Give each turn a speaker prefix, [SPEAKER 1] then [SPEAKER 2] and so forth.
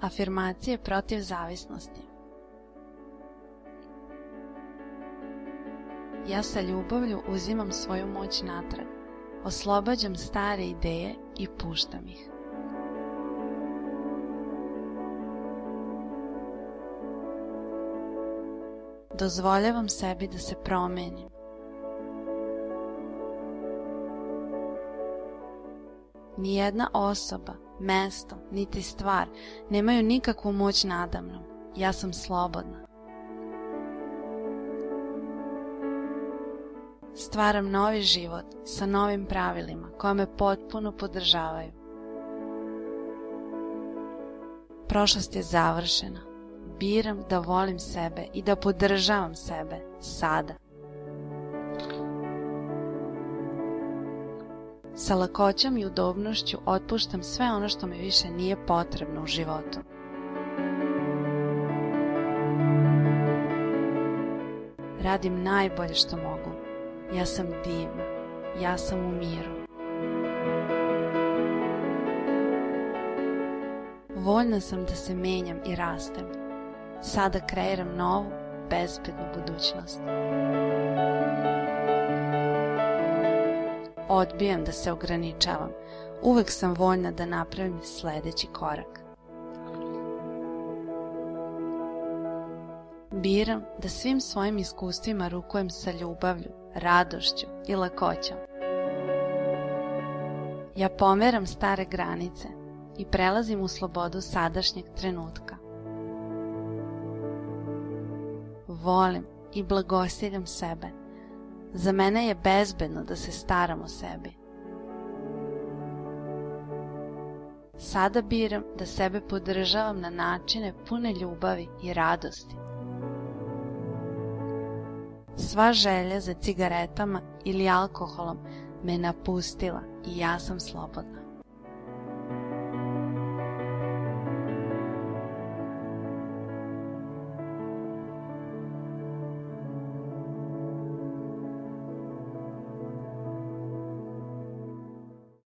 [SPEAKER 1] Afirmacije protiv zavisnosti Ja sa ljubavlju uzimam svoju moć natrag, oslobađam stare ideje i puštam ih. Dozvoljavam sebi da se promenim. Nijedna osoba, mesto, niti stvar nemaju nikakvu moć nadamnom. Ja sam slobodna. Stvaram novi život sa novim pravilima koja me potpuno podržavaju. Prošlost je završena. Biram da volim sebe i da podržavam sebe sada. Sa lakoćom i udobnošću otpuštam sve ono što mi više nije potrebno u životu. Radim najbolje što mogu. Ja sam divna. Ja sam u miru. Voljna sam da se menjam i rastem. Sada kreiram novu, bezbednu budućnost. Odbijam da se ograničavam. Uvek sam voljna da napravim sledeći korak. Biram da svim svojim iskustvima rukujem sa ljubavlju, radošću i lakoćom. Ja pomeram stare granice i prelazim u slobodu sadašnjeg trenutka. Volim i blagosiljam sebe. Za mene je bezbedno da se staram o sebi. Sada biram da sebe podržavam na načine pune ljubavi i radosti. Sva želja za cigaretama ili alkoholom me napustila i ja sam slobodna.